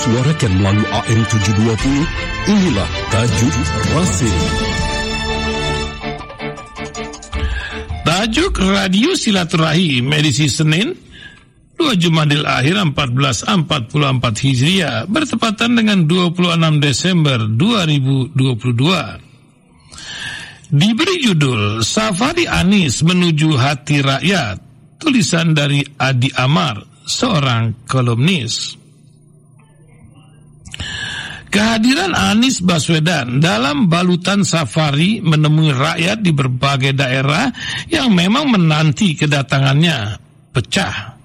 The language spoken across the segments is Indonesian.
disuarakan melalui AM 720, inilah Tajuk Rasim. Tajuk Radio Silaturahim edisi Senin 2 Jumadil Akhir 1444 Hijriah bertepatan dengan 26 Desember 2022. Diberi judul Safari Anis menuju hati rakyat, tulisan dari Adi Amar, seorang kolumnis. Kehadiran Anies Baswedan dalam balutan safari menemui rakyat di berbagai daerah yang memang menanti kedatangannya pecah.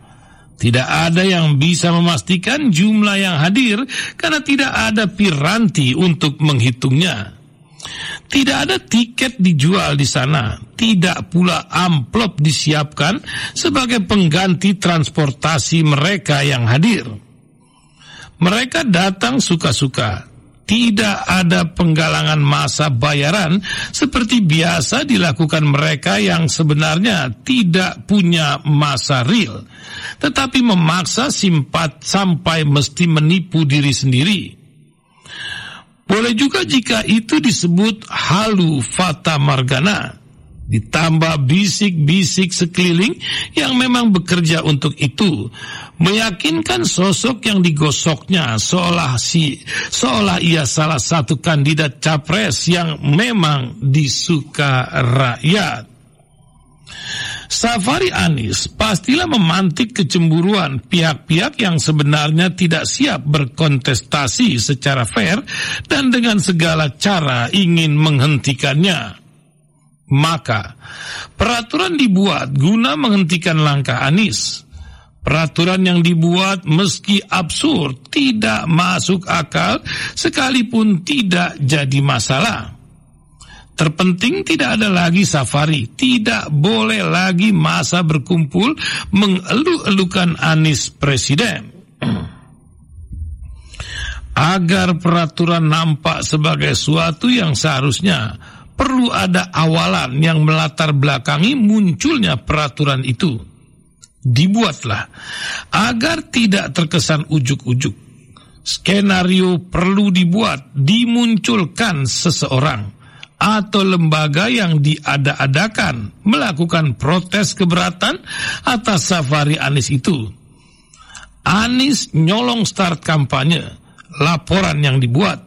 Tidak ada yang bisa memastikan jumlah yang hadir karena tidak ada piranti untuk menghitungnya. Tidak ada tiket dijual di sana, tidak pula amplop disiapkan sebagai pengganti transportasi mereka yang hadir. Mereka datang suka-suka. Tidak ada penggalangan masa bayaran seperti biasa dilakukan mereka yang sebenarnya tidak punya masa real, tetapi memaksa simpat sampai mesti menipu diri sendiri. Boleh juga jika itu disebut halu fata margana, ditambah bisik-bisik sekeliling yang memang bekerja untuk itu, meyakinkan sosok yang digosoknya seolah si seolah ia salah satu kandidat capres yang memang disuka rakyat. Safari Anis pastilah memantik kecemburuan pihak-pihak yang sebenarnya tidak siap berkontestasi secara fair dan dengan segala cara ingin menghentikannya. Maka, peraturan dibuat guna menghentikan langkah Anies. Peraturan yang dibuat meski absurd, tidak masuk akal, sekalipun tidak jadi masalah. Terpenting tidak ada lagi safari, tidak boleh lagi masa berkumpul mengeluh-elukan Anies Presiden. Agar peraturan nampak sebagai suatu yang seharusnya perlu ada awalan yang melatar belakangi munculnya peraturan itu. Dibuatlah agar tidak terkesan ujuk-ujuk. Skenario perlu dibuat, dimunculkan seseorang atau lembaga yang diada-adakan melakukan protes keberatan atas safari Anies itu. Anies nyolong start kampanye, laporan yang dibuat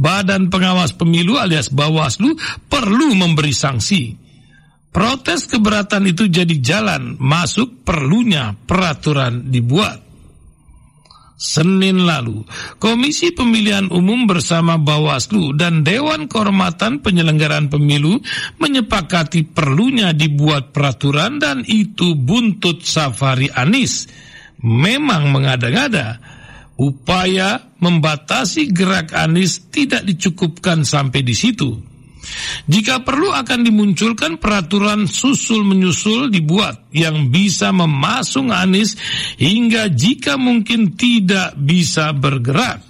Badan Pengawas Pemilu alias Bawaslu perlu memberi sanksi. Protes keberatan itu jadi jalan masuk perlunya peraturan dibuat. Senin lalu, Komisi Pemilihan Umum bersama Bawaslu dan Dewan Kehormatan Penyelenggaraan Pemilu menyepakati perlunya dibuat peraturan dan itu buntut safari Anis. Memang mengada-ngada, upaya membatasi gerak Anies tidak dicukupkan sampai di situ. Jika perlu akan dimunculkan peraturan susul menyusul dibuat yang bisa memasung Anies hingga jika mungkin tidak bisa bergerak.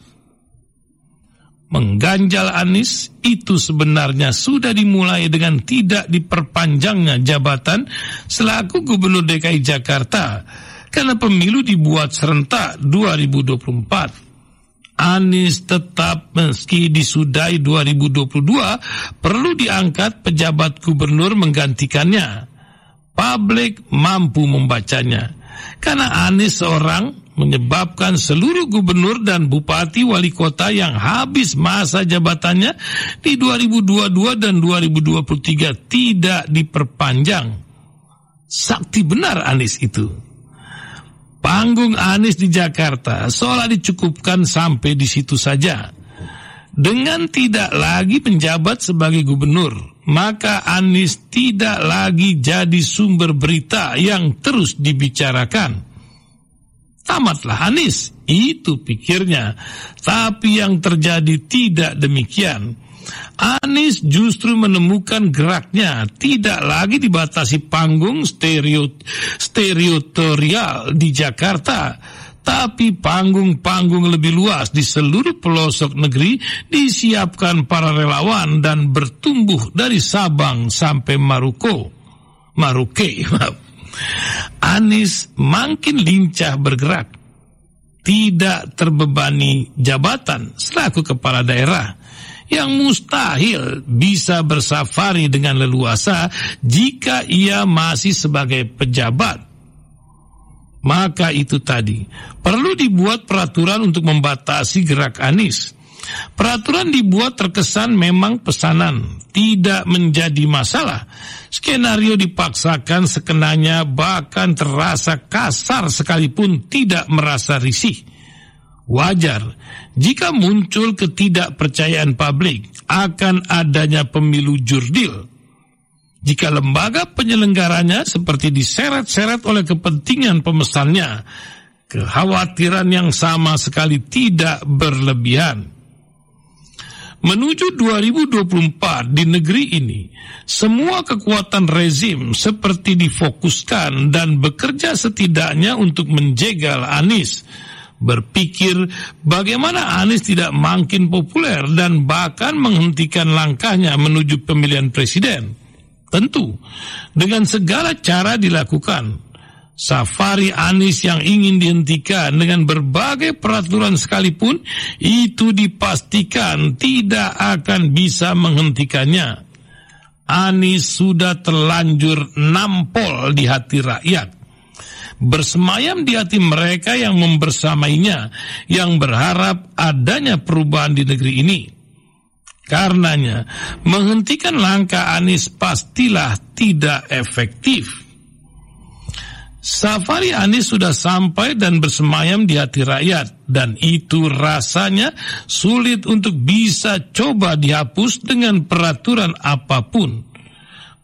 Mengganjal Anies itu sebenarnya sudah dimulai dengan tidak diperpanjangnya jabatan selaku Gubernur DKI Jakarta karena pemilu dibuat serentak 2024. Anies tetap meski disudai 2022 perlu diangkat pejabat gubernur menggantikannya. Publik mampu membacanya. Karena Anies seorang menyebabkan seluruh gubernur dan bupati wali kota yang habis masa jabatannya di 2022 dan 2023 tidak diperpanjang. Sakti benar Anies itu. Panggung Anies di Jakarta seolah dicukupkan sampai di situ saja. Dengan tidak lagi menjabat sebagai gubernur, maka Anies tidak lagi jadi sumber berita yang terus dibicarakan. Tamatlah Anies, itu pikirnya. Tapi yang terjadi tidak demikian. Anies justru menemukan geraknya tidak lagi dibatasi panggung stereo, stereotorial di Jakarta, tapi panggung-panggung lebih luas di seluruh pelosok negeri disiapkan para relawan dan bertumbuh dari Sabang sampai Maruko. Maruke, Anies makin lincah bergerak tidak terbebani jabatan selaku kepala daerah yang mustahil bisa bersafari dengan leluasa jika ia masih sebagai pejabat. Maka itu tadi, perlu dibuat peraturan untuk membatasi gerak Anies. Peraturan dibuat terkesan memang pesanan, tidak menjadi masalah. Skenario dipaksakan sekenanya bahkan terasa kasar sekalipun tidak merasa risih. Wajar jika muncul ketidakpercayaan publik akan adanya pemilu jurdil. Jika lembaga penyelenggaranya seperti diseret-seret oleh kepentingan pemesannya, kekhawatiran yang sama sekali tidak berlebihan. Menuju 2024 di negeri ini, semua kekuatan rezim seperti difokuskan dan bekerja setidaknya untuk menjegal Anies. Berpikir bagaimana Anies tidak makin populer dan bahkan menghentikan langkahnya menuju pemilihan presiden. Tentu, dengan segala cara dilakukan, Safari Anies yang ingin dihentikan dengan berbagai peraturan sekalipun itu dipastikan tidak akan bisa menghentikannya. Anies sudah terlanjur nampol di hati rakyat. Bersemayam di hati mereka yang membersamainya, yang berharap adanya perubahan di negeri ini. Karenanya, menghentikan langkah Anies pastilah tidak efektif Safari Anies sudah sampai dan bersemayam di hati rakyat dan itu rasanya sulit untuk bisa coba dihapus dengan peraturan apa pun.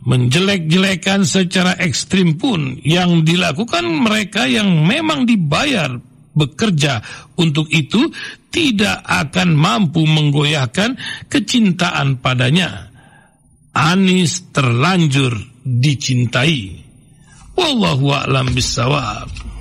Menjelek-jelekan secara ekstrim pun yang dilakukan mereka yang memang dibayar bekerja untuk itu tidak akan mampu menggoyahkan kecintaan padanya. Anies terlanjur dicintai. Wallahu a'lam bisawab.